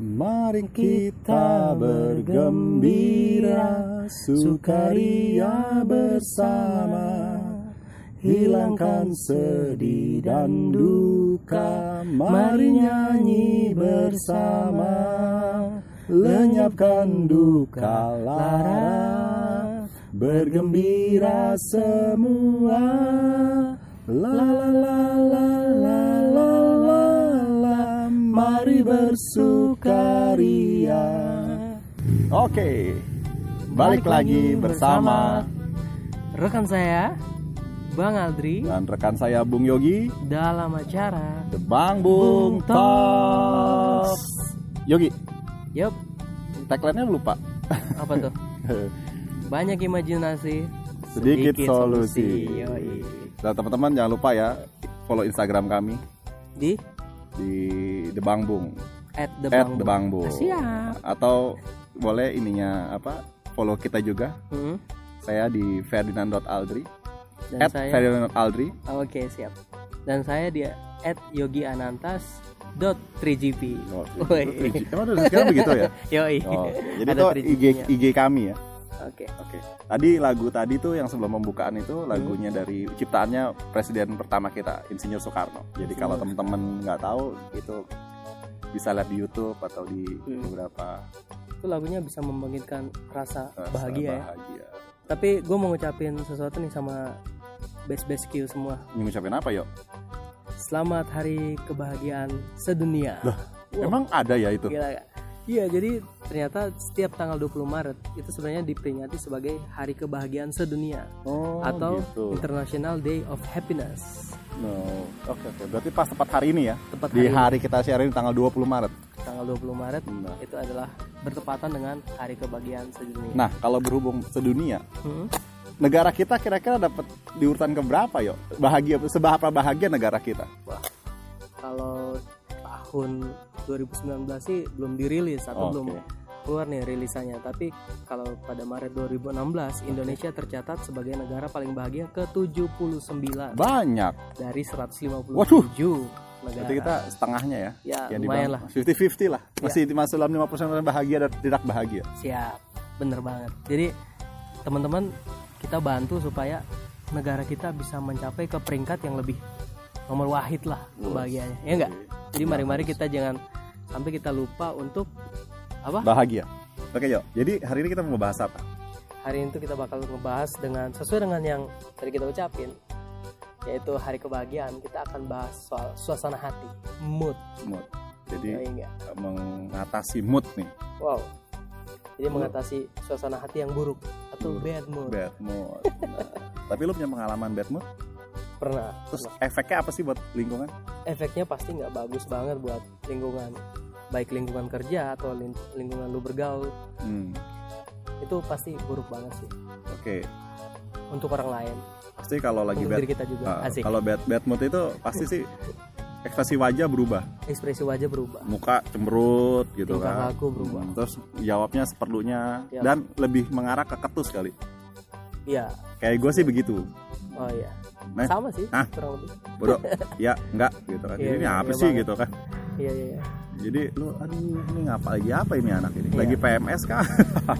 Mari kita bergembira Sukaria bersama. Hilangkan sedih dan duka Mari nyanyi bersama. Lenyapkan duka lara. Bergembira semua. La la la la Mari bersukaria. Oke Balik lagi bersama rekan saya Bang Aldri. Dan rekan saya Bung Yogi. Dalam acara The Bang Bung Bung Talks. Yogi Yup, Tagline-nya lupa. Apa tuh? Banyak imajinasi, Sedikit solusi. Yoi. Dan teman-teman jangan lupa ya Follow Instagram kami. Di Di The Bang Bung at the At Bang The Bung. Bang Bung Ah, Siap. Atau boleh ininya apa Follow kita juga Hmm. Saya di Ferdinand.aldri Dan At saya Ferdinand.aldri Oke, siap. Dan saya di at Yogi Anantas dot 3GP. Oh, Woi. itu 3G. Emang udah sekarang begitu ya? Yoi. Oh, jadi itu 3G IG. IG kami ya. Oke. Oke. Tadi lagu tadi tuh yang sebelum pembukaan itu lagunya dari ciptaannya presiden pertama kita, Insinyur Soekarno. Jadi kalau teman-teman nggak tahu itu bisa lihat di YouTube atau di Hmm. beberapa Itu lagunya bisa membangkitkan rasa uh, bahagia ya. bahagia. Tapi gue mau ngucapin sesuatu nih sama best best Q semua. Ini ngucapin apa yuk? Selamat Hari Kebahagiaan Sedunia. Lah, Wow. Emang ada ya itu? Gila? Iya, jadi ternyata setiap tanggal 20 Maret itu sebenarnya diperingati sebagai Hari Kebahagiaan Sedunia Oh, atau gitu. International Day of Happiness. No. Oke, oke. Berarti pas tepat hari ini ya. Tepat Di hari, hari kita siaran tanggal 20 Maret. tanggal 20 Maret Nah. itu adalah bertepatan dengan Hari Kebahagiaan Sedunia. Nah, kalau berhubung sedunia, Hmm, negara kita kira-kira dapat di urutan keberapa yuk? Bahagia seberapa bahagia negara kita? kalau tahun 2019 sih belum dirilis atau Oke. belum keluar nih rilisannya. Tapi kalau pada Maret 2016 Indonesia tercatat sebagai negara paling bahagia ke-79 Banyak. dari 157 Waduh. negara. Berarti kita setengahnya ya. Ya, yang lumayan lah. 50-50 lah. Masih masuk dalam 50% bahagia dan tidak bahagia. Siap, bener banget. Jadi teman-teman kita bantu supaya negara kita bisa mencapai ke peringkat yang lebih nomor wahid lah kebahagiaannya. Ya enggak? Jadi mari-mari kita jangan sampai kita lupa untuk apa? Bahagia. Oke, yuk. Jadi hari ini kita mau bahas apa? Hari ini tuh kita bakal ngebahas dengan sesuai dengan yang tadi kita ucapin yaitu hari kebahagiaan kita akan bahas soal suasana hati mood Mood. ya Jadi enggak mengatasi mood nih. wow jadi mengatasi suasana hati yang buruk atau bad mood Bad mood. Nah, tapi lu punya pengalaman bad mood? pernah Terus efeknya apa sih buat lingkungan? efeknya pasti nggak bagus banget buat lingkungan baik lingkungan kerja atau ling- lingkungan lu bergaul Hmm. itu pasti buruk banget sih. Oke. untuk orang lain. Pasti kalau lagi untuk bad kita juga. Ah, asik. kalau bad bad mood itu pasti sih ekspresi wajah berubah. Ekspresi wajah berubah. Muka cemberut gitu Tingkah kan. laku berubah. Hmm, terus jawabnya seperlunya. Ya. dan lebih mengarah ke ketus kali. Iya kayak gue sih begitu. Oh iya. Nah, sama sih ah. kurang lebih. Bodoh ya enggak gitu kan. Iya, jadi ini iya, apa iya sih banget. gitu kan? Iya iya iya. Jadi lu aduh ini ngapa lagi apa ini anak ini? Iya. lagi PMS kah?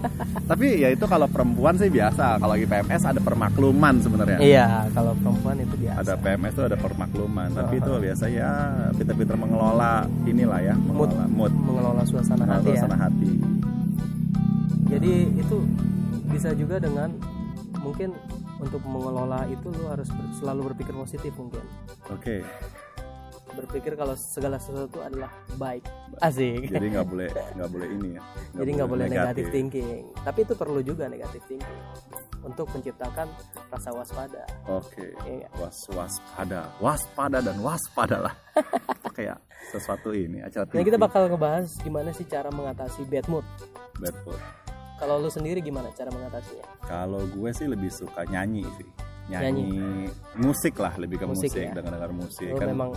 Tapi ya itu kalau perempuan sih biasa kalau lagi PMS ada permakluman sebenarnya. Iya kalau perempuan itu biasa. Ada PMS tuh ada permakluman tapi itu biasa ya pinter-pinter mengelola inilah ya mengelola mood, mengelola suasana mengelola hati ya. suasana hati. Jadi itu bisa juga dengan mungkin untuk mengelola itu lu harus ber- selalu berpikir positif mungkin. Oke berpikir kalau segala sesuatu adalah baik. Asik. Jadi nggak boleh nggak boleh ini ya. Jadi nggak boleh negatif. thinking. Tapi itu perlu juga negatif thinking. Untuk menciptakan rasa waspada. Oke. Iya. was waspada. Waspada dan waspada lah kayak sesuatu ini acara nah kita bakal ngebahas gimana sih cara mengatasi bad mood. Bad mood. kalau lu sendiri gimana cara mengatasinya? Kalau gue sih lebih suka nyanyi sih. Nyanyi, musik lah lebih ke musik, Musik ya? dengar dengar musik. Lu kan memang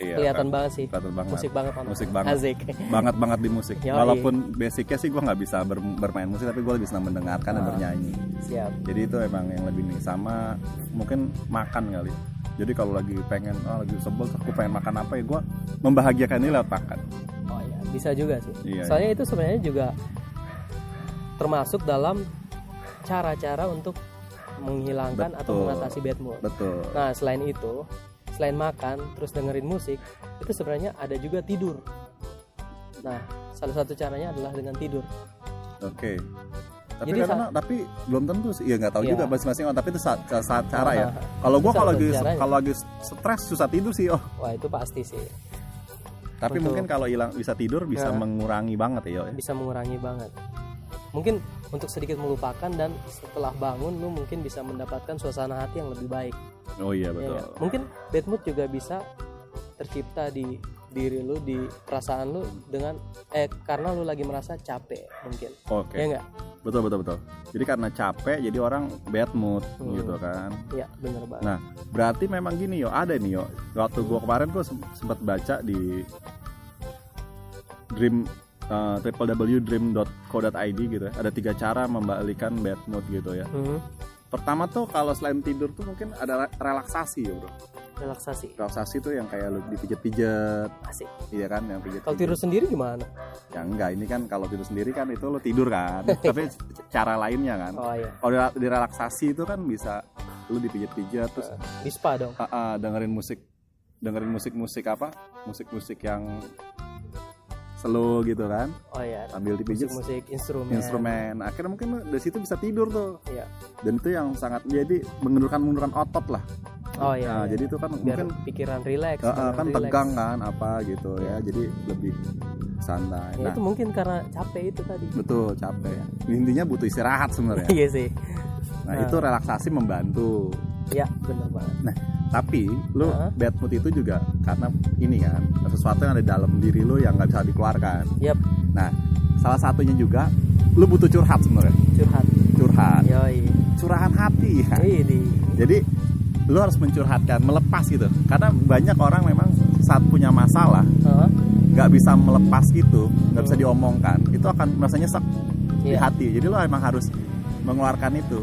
iya, kelihatan kan, banget sih. Kelihatan banget. Musik banget. Musik banget. asik. Banget banget di musik. Yoi. walaupun basicnya sih gue nggak bisa ber- bermain musik tapi gue lebih senang mendengarkan dan Ah. bernyanyi. siap. Jadi itu emang yang lebih nih sama mungkin makan kali. Jadi kalau lagi pengen ah lagi sebel aku pengen makan apa ya? Gue membahagiakan ini lewat makan oh iya. Bisa juga sih. Iya, soalnya itu sebenarnya juga termasuk dalam cara-cara untuk menghilangkan atau Betul. mengatasi bad mood. Betul. Nah selain itu selain makan terus dengerin musik itu sebenarnya ada juga tidur. Nah salah satu caranya adalah dengan tidur. Oke. Tapi Jadi karena tapi belum tentu sih. Ya nggak tahu Iya. juga masing-masing orang tapi itu saat, saat cara ya. Kalau gua kalau lagi kalau lagi stres susah tidur sih oh. Wah itu pasti sih. Tapi Betul. mungkin kalau hilang bisa tidur bisa Nah. mengurangi banget ya ya. bisa mengurangi banget. Mungkin untuk sedikit melupakan dan setelah bangun lu mungkin bisa mendapatkan suasana hati yang lebih baik oh iya ya betul nggak? mungkin bad mood juga bisa tercipta di diri lu di perasaan lu dengan eh karena lu lagi merasa capek mungkin oke ya enggak betul betul betul jadi karena capek jadi orang bad mood Hmm. gitu kan ya bener banget Nah, berarti memang gini yo, ada nih yo. Waktu gua kemarin gua sem- sempat baca di Dream uh, www.dream.co.id gitu ya. Ada tiga cara membalikan bad mood gitu ya. Mhm. Pertama tuh kalau selain tidur tuh mungkin ada re- relaksasi ya bro. relaksasi Relaksasi tuh yang kayak lu dipijet-pijet, asik iya kan? Yang pijet. kalau tidur sendiri gimana Ya enggak, ini kan kalau tidur sendiri kan itu lu tidur kan. Tapi cara lainnya kan. oh iya Kalau di- relaksasi itu kan bisa lu dipijet-pijet terus di spa dong Ah, ah, dengerin musik dengerin musik-musik apa musik-musik yang slow gitu kan. Oh iya sambil dipijit musik musik instrumen. instrumen. Akhirnya mungkin dari situ bisa tidur tuh. Iya. dan itu yang sangat jadi mengendurkan mengendurkan otot lah. Oh iya, nah iya. jadi itu kan biar mungkin pikiran rileks pikiran kan rileks. tegang kan apa gitu ya. Jadi lebih santai. Ya, nah. itu mungkin karena capek itu tadi. Betul capek. Intinya butuh istirahat sebenarnya. Iya sih. Nah itu relaksasi membantu. Ya bener banget. Nah, tapi lu Hah? bad mood itu juga karena ini kan sesuatu yang ada di dalam diri lu yang nggak bisa dikeluarkan. Yap, Nah, salah satunya juga lu butuh curhat sebenarnya. curhat. Curhat, Yoi. curahan hati. Ya. Ini. Jadi lu harus mencurhatkan, melepas gitu. Karena banyak orang memang saat punya masalah nggak bisa melepas itu, nggak bisa diomongkan, itu akan merasa nyesek di Iya. hati. Jadi lu emang harus mengeluarkan itu,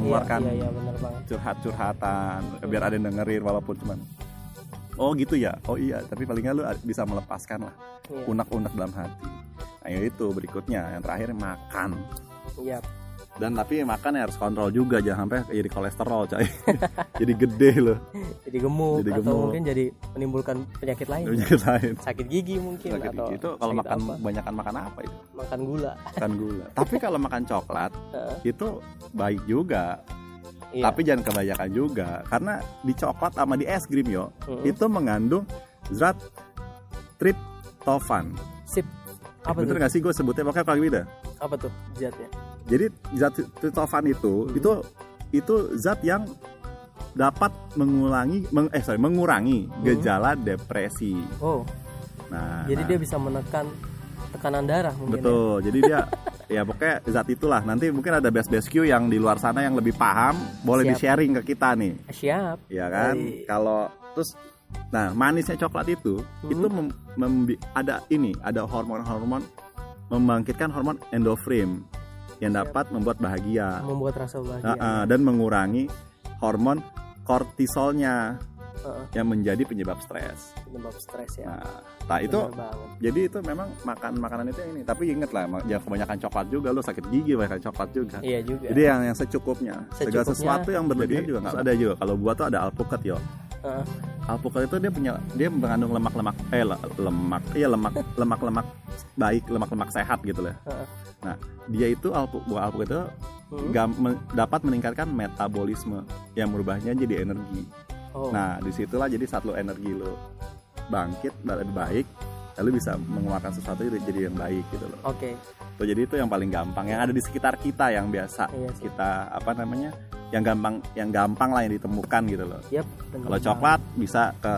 mengeluarkan Iya, iya, banget. curhat-curhatan biar ada yang dengerin walaupun cuman oh gitu ya oh iya tapi paling nggak lu bisa melepaskan lah Iya. unek-unek dalam hati nah itu berikutnya yang terakhir makan Iya. Dan tapi makan ya harus kontrol juga jangan sampai jadi kolesterol coy jadi gede loh Jadi gemuk Jadi atau gemuk. mungkin jadi menimbulkan penyakit lain. penyakit lain Sakit gigi mungkin Sakit atau gigi. itu kalau makan apa? banyakan makan apa itu makan gula. makan gula tapi kalau makan coklat itu baik juga Iya. tapi jangan kebanyakan juga karena di coklat sama di es krim yo Mm-mm. itu mengandung zat tryptophan sip. Apa bener tuh? gak sih gue sebutnya pakai kalau beda Apa tuh zatnya? Jadi zat tryptophan itu Hmm. itu itu zat yang dapat mengulangi meng, eh sorry mengurangi Hmm. gejala depresi Oh, nah jadi nah, dia bisa menekan tekanan darah mungkin. ya? betul jadi dia ya pokoknya zat itulah nanti mungkin ada best best Q yang di luar sana yang lebih paham boleh Siap. di sharing ke kita nih Ya? Siap. ya kan Baik. kalau terus nah manisnya coklat itu Hmm. itu mem- membi- ada ini ada hormon-hormon membangkitkan hormon endorfin yang dapat membuat bahagia Membuat rasa bahagia. Nah, ah, dan mengurangi hormon kortisolnya Heeh, yang menjadi penyebab stres. penyebab stres ya. Nah, nah itu jadi itu memang makan makanan itu ini. Tapi inget lah, jangan kebanyakan coklat juga, lo sakit gigi banyak coklat juga. Iya juga. Jadi yang yang secukupnya. Segala Secukupnya. sesuatu yang berlebihan juga nggak ada juga. Kalau buah tuh ada alpukat yo. Heeh. Alpukat itu dia punya dia mengandung lemak-lemak eh le- lemak iya lemak lemak-lemak baik lemak-lemak sehat gitu. Heeh. Nah dia itu alpu, buah alpukat itu Hmm. gam- dapat meningkatkan metabolisme yang merubahnya jadi energi. Oh. Nah di situlah jadi saat lo energi lo bangkit lebih baik, lalu bisa mengeluarkan sesuatu jadi jadi yang baik gitu loh. Oke. Tuh, jadi itu yang paling gampang yang ada di sekitar kita yang biasa Iya kita apa namanya yang gampang yang gampang lah yang ditemukan gitu loh. Bener Kalau coklat bisa ke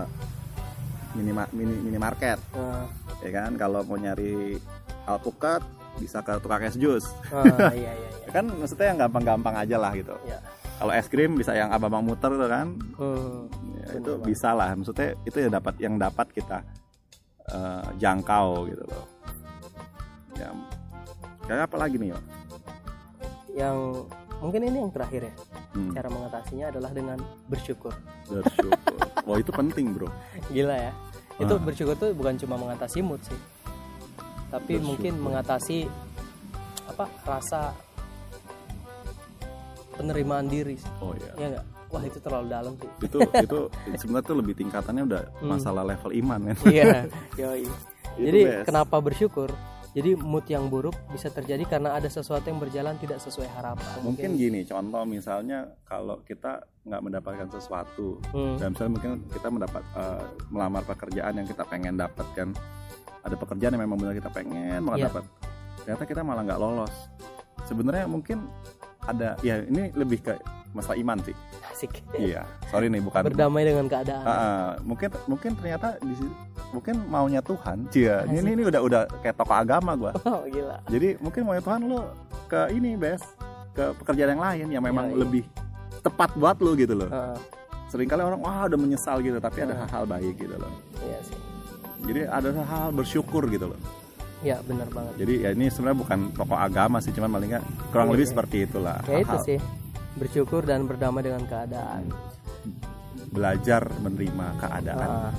mini mini minimarket Nah, ya kan. Kalau mau nyari alpukat bisa ke tukang es jus. ah, iya iya iya. Ya kan maksudnya yang gampang-gampang aja lah gitu. Ya. Kalau es krim bisa yang abang-abang muter tuh kan. Hmm. Ya, Bener itu bisa lah. Maksudnya itu yang dapat yang dapat kita eh, jangkau gitu loh. Ya. Kayak apa lagi nih, yo? Yang mungkin ini yang terakhir ya. Hmm, Cara mengatasinya adalah dengan bersyukur. bersyukur. Wah, itu penting, Bro. Gila ya. Itu Ah. bersyukur tuh bukan cuma mengatasi mood sih. tapi Bersyukur. mungkin mengatasi apa rasa penerimaan diri sih. oh iya ya nggak wah itu terlalu dalam sih itu itu sebenarnya tuh lebih tingkatannya udah Hmm. masalah level iman kan iya yoi. Jadi best. kenapa bersyukur jadi mood yang buruk bisa terjadi karena ada sesuatu yang berjalan tidak sesuai harapan mungkin gini contoh misalnya kalau kita nggak mendapatkan sesuatu Hmm. dan misalnya mungkin kita mendapat eh, melamar pekerjaan yang kita pengen dapatkan ada pekerjaan yang memang benar kita pengen banget Iya. dapat ternyata kita malah nggak lolos sebenarnya mungkin ada ya ini lebih ke masalah iman sih. Asik. Iya sorry nih bukan. Berdamai dengan keadaan. Ah, mungkin mungkin ternyata di mungkin maunya Tuhan. Cia ini, ini ini udah udah kayak tokoh agama gua. Oh gila. Jadi mungkin maunya Tuhan lo ke ini bes ke pekerjaan yang lain yang memang Iya, iya. lebih tepat buat lo gitu loh. Ah, sering kali orang wah udah menyesal gitu tapi ada Hmm. hal-hal baik gitu loh. Iya sih. Jadi ada hal-hal bersyukur gitu loh. Ya benar banget. Jadi ya ini sebenarnya bukan tokoh agama sih cuman paling nggak kurang Iya, lebih iya. seperti itulah. Ya itu sih bersyukur dan berdamai dengan keadaan belajar menerima keadaan Ah,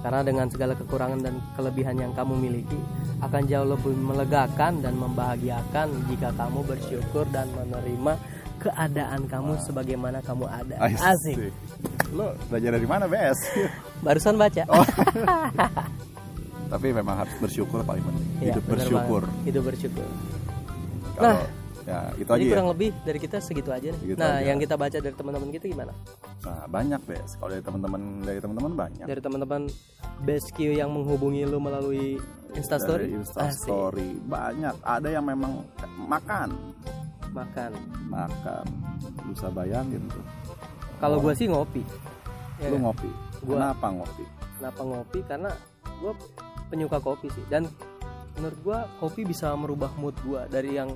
karena dengan segala kekurangan dan kelebihan yang kamu miliki akan jauh lebih melegakan dan membahagiakan jika kamu bersyukur dan menerima keadaan kamu sebagaimana kamu ada. Asik. lo belajar dari mana bes Barusan baca. Oh. tapi memang harus bersyukur paling penting Iya, hidup bersyukur banget. Hidup bersyukur. kalau ya itu aja Jadi ya kurang lebih dari kita segitu aja nih. Segitu nah, aja. yang kita baca dari teman-teman kita gimana? nah banyak bes kalau dari teman-teman dari teman-teman banyak Dari teman-teman best Q yang menghubungi lu melalui Instastory. dari Instastory banyak ada yang memang makan. Makan. makan bisa bayangin tuh Kalau Oh. gua sih ngopi. Ya lu kan? ngopi Gua- kenapa ngopi Kenapa ngopi? Karena gue penyuka kopi sih. Dan menurut gue kopi bisa merubah mood gue dari yang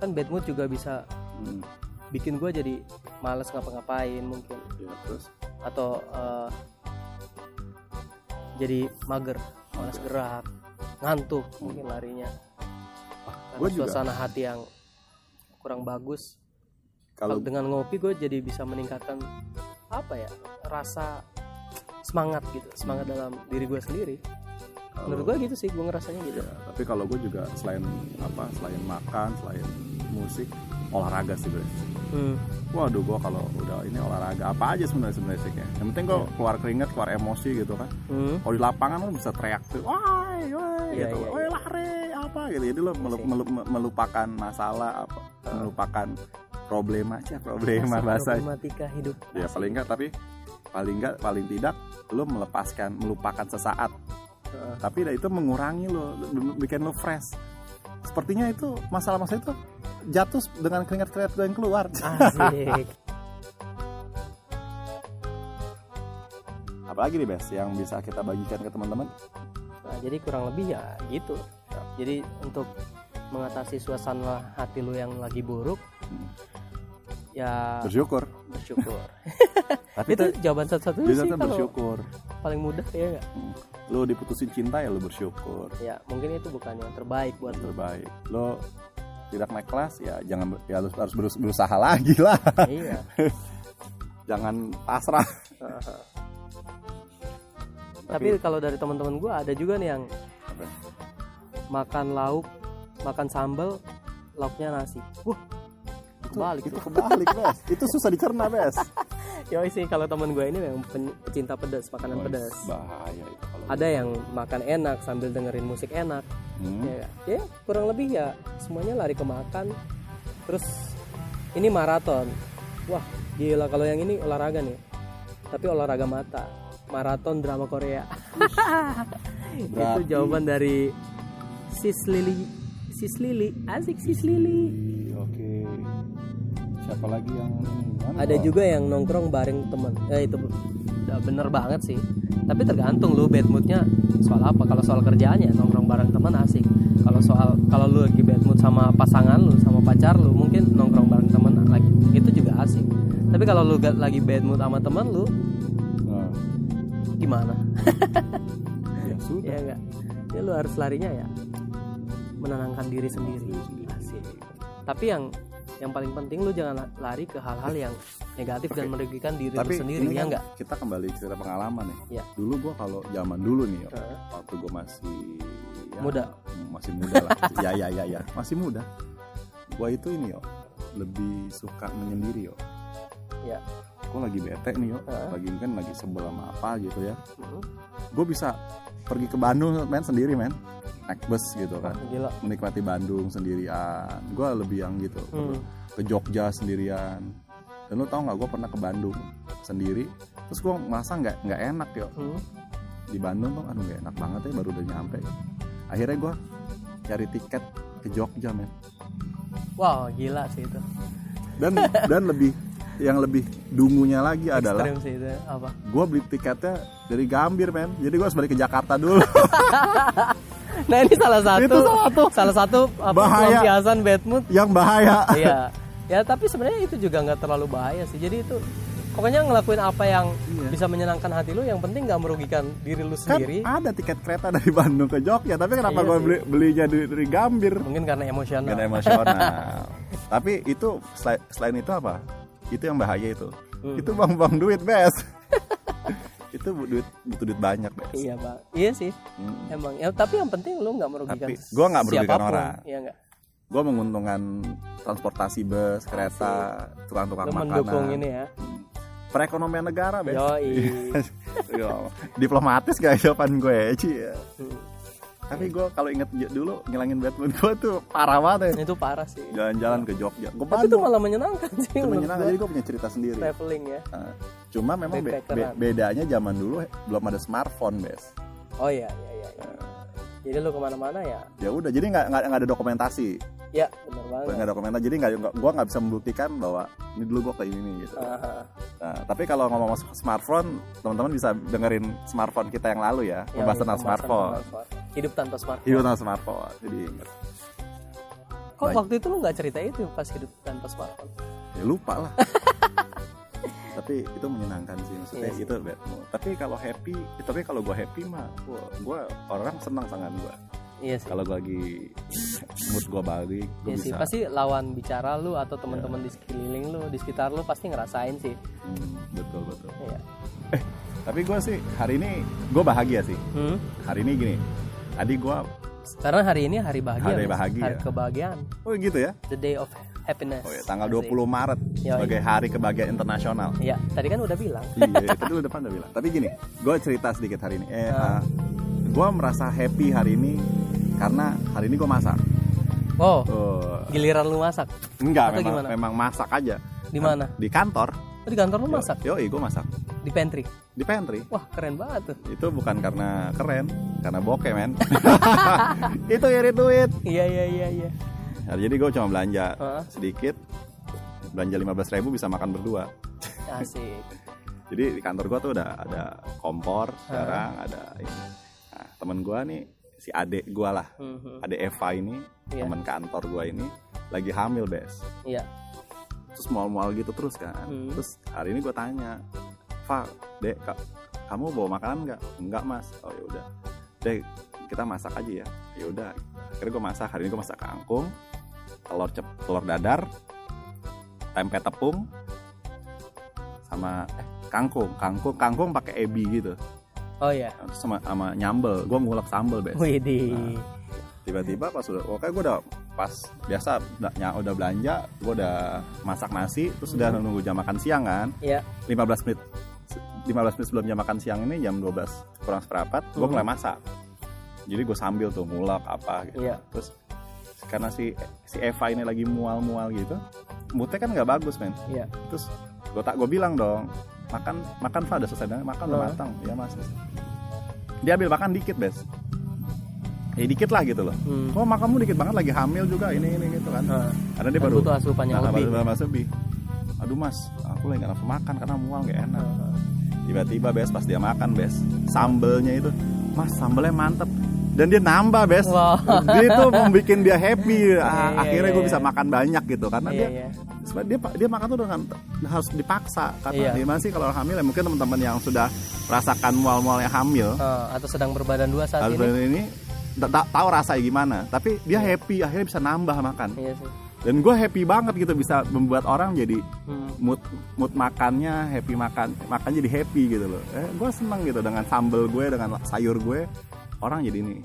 kan bad mood juga bisa Hmm, bikin gue jadi males ngapa-ngapain mungkin ya, terus atau eh, jadi mager, malas Mager. gerak, ngantuk mungkin larinya. Karena Gua juga. suasana hati yang kurang bagus. kalau dengan ngopi gue jadi bisa meningkatkan apa ya rasa semangat gitu, semangat dalam diri gue sendiri. Menurut gue gitu sih, gue ngerasanya gitu. ya, tapi kalau gue juga selain apa selain makan selain musik olahraga sih bro Hmm. waduh gue kalau udah ini olahraga apa aja sebenarnya sebenarnya sih yang penting gue keluar keringet keluar emosi gitu kan Hmm. kalau di lapangan lo bisa teriak tuh wah wah Iya, gitu iya, wah iya. lari apa gitu jadi lo melu- Sih. melu- melupakan masalah apa Ah. melupakan problema aja problema bahasa problematika hidup. ya paling enggak tapi paling enggak paling tidak lo melepaskan melupakan sesaat Heeh. tapi itu mengurangi lo bikin lo fresh sepertinya itu masalah-masalah itu jatuh dengan keringat-keringat yang keluar Asik. apalagi nih bes yang bisa kita bagikan ke teman-teman Nah, jadi kurang lebih ya gitu. Jadi untuk mengatasi suasana hati lu yang lagi buruk, Hmm. ya bersyukur bersyukur. tapi itu jawaban satu-satunya sih kalau bersyukur paling mudah ya nggak? Hmm. lo diputusin cinta ya lo bersyukur Ya mungkin itu bukan yang terbaik buat lu. terbaik lo tidak naik kelas ya jangan ya harus harus berus- berusaha lagi lah iya. jangan pasrah Tapi kalau dari teman-teman gua ada juga nih yang Apa? makan lauk, makan sambal, lauknya nasi. Wah, kebalik itu tuh. kebalik bes itu susah dicerna bes Ya sih kalau teman gue ini memang pecinta pedas, makanan Wah, pedas. bahaya itu kalau Ada yang makan enak sambil dengerin musik enak. Hmm. Ya, ya kurang lebih ya semuanya lari ke makan. Terus ini maraton. Wah, gila kalau yang ini olahraga nih. Tapi olahraga mata. Maraton drama Korea. Itu jawaban dari Sis Lili. Sis Lili, asik Sis Lili. oke siapa lagi yang? Ada juga yang nongkrong bareng teman. Ya itu udah bener banget sih. Tapi tergantung lu bad moodnya soal apa. Kalau soal kerjaannya nongkrong bareng teman asik. Kalau soal kalau lu lagi bad mood sama pasangan lu, sama pacar lu, mungkin nongkrong bareng teman lagi itu juga asik. Tapi kalau lu lagi bad mood sama teman lu, nah, gimana? ya sudah ya enggak. Ya lu harus larinya ya menenangkan diri sendiri. Asik. Tapi yang yang paling penting lu jangan lari ke hal-hal yang negatif dan Oke. merugikan diri tapi lu sendiri ya enggak? kita kembali ke cerita pengalaman nih Iya. dulu gua kalau zaman dulu nih Heeh. waktu gue masih ya, Muda. hmm, masih muda lah ya ya ya ya masih muda gue itu ini yo lebih suka menyendiri yo Ya. gue lagi bete nih yo Heeh. lagi kan lagi sebel sama apa gitu ya Hmm. gue bisa pergi ke Bandung men sendiri men. Naik bus gitu kan. Gila. Menikmati Bandung sendirian. Gue lebih yang gitu Hmm. ke Jogja sendirian. Dan lo tau nggak gue pernah ke Bandung sendiri. Terus gue merasa nggak nggak enak yo. Hmm. di Bandung tuh aduh gak enak banget ya baru udah nyampe. Akhirnya gue cari tiket ke Jogja men. Wow gila sih itu. Dan dan lebih yang lebih dungunya lagi adalah sih itu apa? gue beli tiketnya dari Gambir men. Jadi gue harus balik ke Jakarta dulu. Nah ini salah satu Itu salah satu. salah satu apa Bahaya. pelampiasan bad mood. Yang bahaya. Iya. Ya tapi sebenarnya itu juga nggak terlalu bahaya sih. Jadi itu pokoknya ngelakuin apa yang Iya. bisa menyenangkan hati lu yang penting nggak merugikan diri lu kan sendiri. ada tiket kereta dari Bandung ke Jogja tapi kenapa Iya gue beli belinya dari, dari Gambir? Mungkin karena emosional. Gak emosional. Tapi itu selain, selain itu apa itu yang bahaya itu. Hmm. itu buang-buang duit bes. Itu duit butuh duit banyak bes. Iya bang iya sih. Hmm. emang. Ya tapi yang penting lu nggak merugikan Tapi gua nggak merugikan siapa pun. orang. iya nggak? Gue menguntungkan transportasi bus kereta tukang-tukang lu makanan. mendukung ini ya? Perekonomian negara bes. Yoi. Yo, diplomatis gak jawaban gue Ci. Hmm. Tapi gue kalau inget dulu ngilangin Batman gue tuh parah banget ya itu parah sih. Jalan-jalan ke Jogja. Gue tapi itu malah menyenangkan sih itu menyenangkan. jadi gue punya cerita sendiri. Traveling ya. Nah, cuma memang be- be- bedanya zaman dulu belum ada smartphone bes. Oh iya iya iya, iya. jadi lu ke mana-mana ya? Ya udah jadi nggak nggak ada dokumentasi. Ya benar banget. Nggak ada dokumentasi jadi nggak gua nggak bisa membuktikan bahwa ini dulu gua kayak ini gitu. Aha. nah, tapi kalau ngomong smartphone teman-teman bisa dengerin smartphone kita yang lalu ya Yang membahas tentang pembahasan smartphone. smartphone. Hidup tanpa smartphone hidup tentang smartphone jadi ingat kok Baik. waktu itu lu nggak cerita itu pas hidup tanpa smartphone ya lupa lah tapi itu menyenangkan sih maksudnya Iya sih. itu bad mood. tapi kalau happy tapi kalau gua happy mah gua, gua orang senang sangat gua iya sih kalau gua lagi mood gua baik gua Iya sih, bisa pasti lawan bicara lu atau teman-teman di sekeliling lu, di sekitar lu pasti ngerasain sih. Hmm, betul betul Iya. tapi gua sih hari ini gua bahagia sih Hmm? hari ini gini tadi gua Karena hari ini hari bahagia. Hari bahagia. Hari kebahagiaan. oh gitu ya The day of happiness. oh ya tanggal Asik. 20 Maret Yoi. sebagai hari kebahagiaan internasional Iya, tadi kan udah bilang. iya itu dulu depan udah bilang tapi gini gue cerita sedikit hari ini eh Ah. gue merasa happy hari ini karena hari ini gue masak Oh, Oh, giliran lu masak. enggak Atau memang, gimana? memang masak aja Di mana? di kantor Oh, di kantor lu masak? yo gue masak Di pantry. Di pantry Wah, keren banget tuh. itu bukan karena keren karena bokeh men itu irit duit Iya, iya, iya, iya. Nah, jadi gue cuma belanja Hah? sedikit belanja 15.000 ribu bisa makan berdua Asik. jadi di kantor gua tuh udah ada kompor sekarang ada ini nah, temen gua nih si adek gua lah Mhm. adek Eva ini Iya. teman kantor gua ini lagi hamil bes Iya. terus mual-mual gitu terus kan Hmm. terus hari ini gua tanya Fa dek Kak, kamu bawa makanan nggak? Nggak mas. Oh ya udah. Dek kita masak aja ya. Ya udah. Akhirnya gua masak. Hari ini gua masak kangkung telur cep telur dadar tempe tepung sama eh, kangkung. Kangkung kangkung pakai ebi gitu. Oh iya. Terus sama sama nyambel. Gue ngulek sambel bes. Widih. tiba-tiba pas udah oke gue udah pas biasa udah, ny- udah belanja gue udah masak nasi terus udah nunggu jam makan siang kan. Iya. 15 menit 15 menit sebelum jam makan siang ini jam 12 kurang seperempat gue Hmm. mulai masak. Jadi gue sambil tuh ngulek apa gitu. Iya. terus karena si si Eva ini lagi mual-mual gitu moodnya kan nggak bagus men. Iya. terus gue tak gue bilang dong makan makan Fa udah selesai makan udah matang. Ya mas. Dia ambil makan dikit bes. Ya dikit lah gitu loh. Hmm. kok makanmu dikit banget lagi hamil juga ini ini gitu kan. Nah, karena dia kan baru butuh asupan yang nah, lebih. aduh mas aku lagi gak nafsu makan karena mual gak enak. Nah, tiba-tiba bes pas dia makan bes sambelnya itu mas sambelnya mantep dan dia nambah bes Wow. dia itu membuat dia happy Ah, Iya, iya, akhirnya gue bisa iya. makan banyak gitu karena dia sebenarnya dia dia makan tuh dengan harus dipaksa karena Iya. gimana sih kalau hamil ya mungkin teman-teman yang sudah merasakan mual-mualnya hamil Nah, atau sedang berbadan dua saat ini. ini ta- ta- tahu rasanya gimana tapi dia happy akhirnya bisa nambah makan Iya sih. Dan gue happy banget gitu bisa membuat orang jadi Hmm. mood mood makannya happy makan makan jadi happy gitu loh. Eh, gue seneng gitu dengan sambel gue dengan sayur gue orang jadi ini.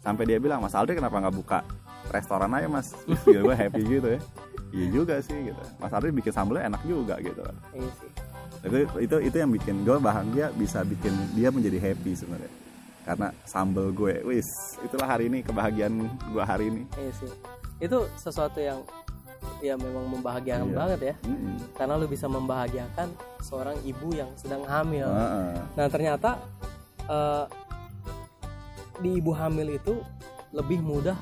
Sampai dia bilang Mas Aldri kenapa nggak buka restoran aja Mas? Terus gue happy gitu ya. Iya juga sih gitu. Mas Aldri bikin sambelnya enak juga gitu iya sih. Itu itu itu yang bikin gue bahagia bisa bikin dia menjadi happy sebenarnya. Karena sambel gue wis itulah hari ini kebahagiaan gue hari ini. Iya sih itu sesuatu yang ya memang membahagiakan Iya. banget ya Mm-mm. karena lu bisa membahagiakan seorang ibu yang sedang hamil Heeh. nah ternyata eh, di ibu hamil itu lebih mudah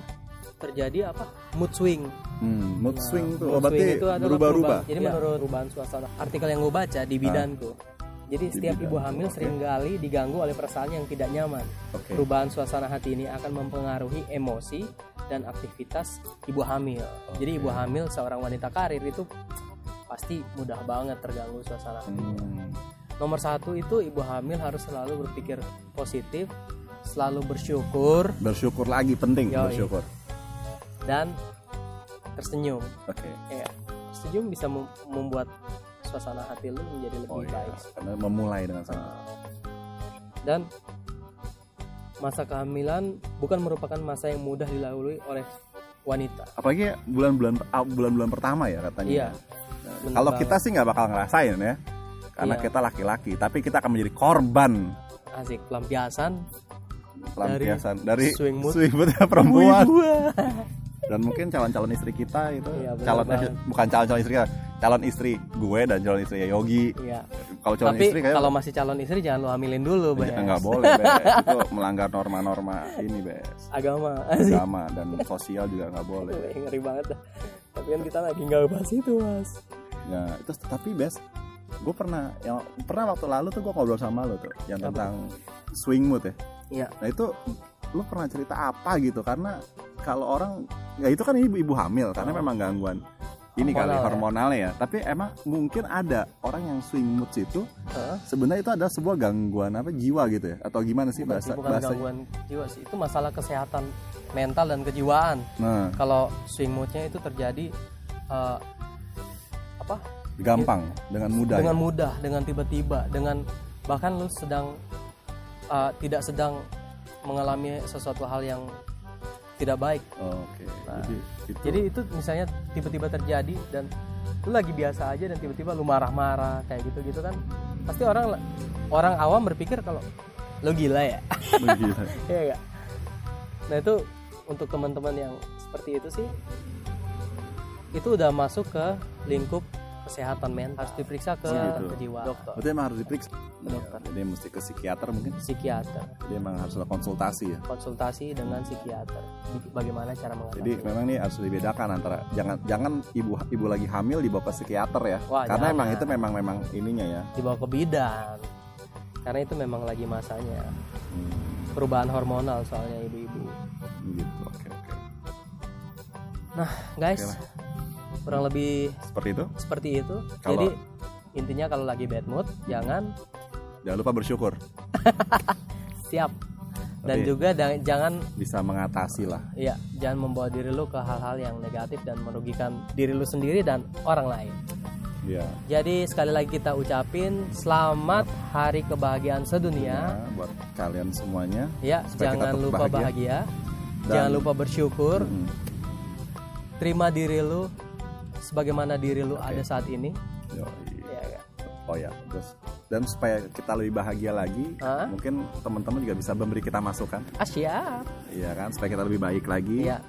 terjadi apa mood swing Hmm, mood Nah, swing tuh mood oh, berarti swing itu adalah berubah-ubah Jadi menurut perubahan suasana artikel yang gue baca di bidanku. Jadi setiap ibu hamil oke. sering kali diganggu oleh perasaan yang tidak nyaman. oke Perubahan suasana hati ini akan mempengaruhi emosi dan aktivitas ibu hamil. Jadi ibu hamil seorang wanita karir itu pasti mudah banget terganggu suasana hati. Hmm, Nomor satu itu ibu hamil harus selalu berpikir positif, selalu bersyukur bersyukur lagi penting Yoi. bersyukur dan tersenyum. oke ya senyum bisa mem- membuat suasana hati lu menjadi lebih oh iya baik karena memulai dengan sana dan masa kehamilan bukan merupakan masa yang mudah dilalui oleh wanita. Apalagi bulan-bulan ah, bulan-bulan pertama ya katanya. Iya. Nah, kalau kita sih nggak bakal ngerasain ya karena Iya. kita laki-laki tapi kita akan menjadi korban. Asik pelampiasan pelampiasan dari, swing mood. swing perempuan. Dan mungkin calon-calon istri kita itu Iya, calon bukan calon-calon istri kita calon istri gue dan calon istri Yogi. Iya kalau calon tapi istri kayak kalau masih calon istri jangan lu hamilin dulu Bes. Ya, nggak boleh Bes. itu melanggar norma-norma ini Bes. Agama. Agama dan sosial juga nggak boleh. Ngeri banget dah. Tapi kan kita lagi nggak bahas itu mas. Ya itu tapi Bes gue pernah yang pernah waktu lalu tuh gue ngobrol sama lo tuh yang Apa? tentang swing mood ya. Iya. Nah itu lu pernah cerita apa gitu? Karena kalau orang ya itu kan ibu ibu hamil karena Oh. memang gangguan ini kali Hormonal ya. hormonalnya ya. Tapi emang mungkin ada orang yang swing mood itu Heeh. sebenarnya itu adalah sebuah gangguan apa jiwa gitu ya atau gimana sih bukan, bahasa bukan bahasa gangguan jiwa sih itu masalah kesehatan mental dan kejiwaan Nah, kalau swing moodnya itu terjadi eh, apa gampang dengan mudah. dengan ya? mudah dengan tiba-tiba dengan bahkan lu sedang eh, tidak sedang mengalami sesuatu hal yang tidak baik Oke. Nah, jadi itu jadi itu misalnya tiba-tiba terjadi dan lu lagi biasa aja dan tiba-tiba lu marah-marah kayak gitu gitu kan pasti orang orang awam berpikir kalau lu gila ya begitu. Iya? Nah itu untuk teman-teman yang seperti itu sih itu udah masuk ke lingkup kesehatan mental harus diperiksa ke Oh, gitu. kejiwaan dokter Berarti emang harus diperiksa. dokter. Ya, jadi mesti ke psikiater mungkin. psikiater Jadi emang harus ada konsultasi ya. konsultasi dengan psikiater bagaimana cara mengatasi Jadi memang ini harus dibedakan antara jangan jangan ibu ibu lagi hamil dibawa ke psikiater ya. Wah, Karena jangan. emang itu memang memang ininya ya. dibawa ke bidan karena itu memang lagi masanya Hmm, perubahan hormonal soalnya ibu-ibu gitu. Oke oke. nah guys Oke lah. Kurang lebih Seperti itu. seperti itu Kalau- jadi intinya kalau lagi bad mood jangan Jangan lupa bersyukur. siap dan Tapi- juga jangan Bisa mengatasi lah. ya jangan membawa diri lu ke hal-hal yang negatif dan merugikan diri lu sendiri dan orang lain Iya. jadi sekali lagi kita ucapin selamat hari kebahagiaan sedunia Ya, buat kalian semuanya. ya jangan lupa bahagia. bahagia, Dan- jangan lupa bersyukur Hmm, terima diri lu sebagaimana diri lu ada saat ini yoi. ya ya. Oh ya, terus dan supaya kita lebih bahagia lagi, Hah? mungkin teman-teman juga bisa memberi kita masukan, ah siap iya kan, supaya kita lebih baik lagi. ya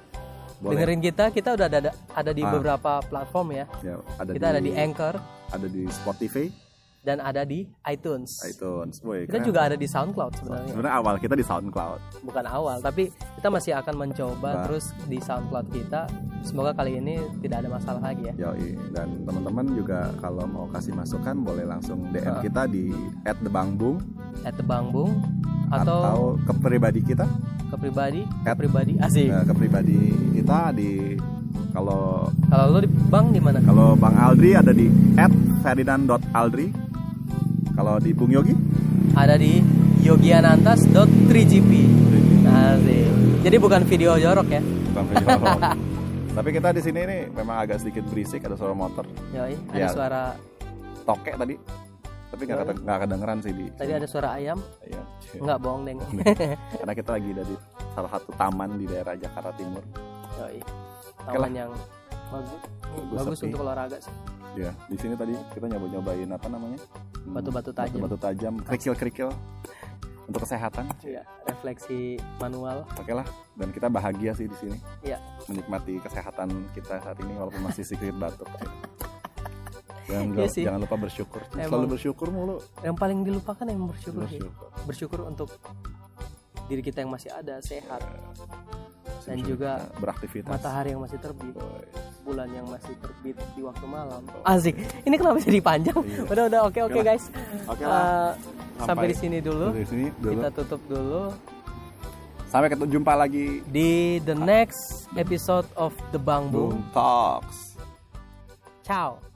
Boleh. dengerin kita kita udah ada ada di Ah. beberapa platform ya Ya, ada kita ada di Anchor ada di Spotify, dan ada di iTunes iTunes. Woy, kita keren. juga ada di SoundCloud sebenarnya Sebenarnya awal kita di SoundCloud. bukan awal tapi kita masih akan mencoba Nah. terus di SoundCloud kita semoga kali ini tidak ada masalah lagi ya Yoi. Dan teman-teman juga kalau mau kasih masukan boleh langsung DM Ah. kita di @thebangbung at Bangbung atau, atau ke pribadi kita, ke pribadi ke pribadi asik eh, ke pribadi kita di kalau kalau lu di bank di mana kalau Bang Aldri ada di @ferdinand.aldri. Kalau di Bung Yogi ada di yogianantas.3gp asik jadi bukan video jorok ya bukan video vlog. Tapi kita di sini nih memang agak sedikit berisik ada suara motor. Yoi, ada Ya. suara Tokek tadi. tapi nggak kata- nggak kedengeran sih di tadi ada suara ayam Iya. nggak bohong deng karena kita lagi dari salah satu taman di daerah Jakarta Timur Yoi. Taman yang bagus Bagus, bagus sepi. untuk olahraga sih ya di sini tadi kita nyoba nyobain apa namanya Batu-batu tajam. batu tajam kerikil kerikil untuk kesehatan Iya, refleksi manual oke lah dan kita bahagia sih di sini Iya. menikmati kesehatan kita saat ini walaupun masih sedikit batuk dan Iya sih. jangan lupa bersyukur Emang. selalu bersyukur mulu yang paling dilupakan yang bersyukur sih. bersyukur bersyukur untuk diri kita yang masih ada sehat dan Bersyukur juga beraktivitas matahari yang masih terbit Boy. Bulan yang masih terbit di waktu malam. Asik. Ini kenapa jadi panjang? Iya. udah udah oke oke Oke lah. guys. Oke Eh, lah sampai Sampai di sini dulu. dari sini dulu. Kita tutup dulu. Sampai ketemu jumpa lagi di the next episode of the Bang Boom. Boom Talks. Ciao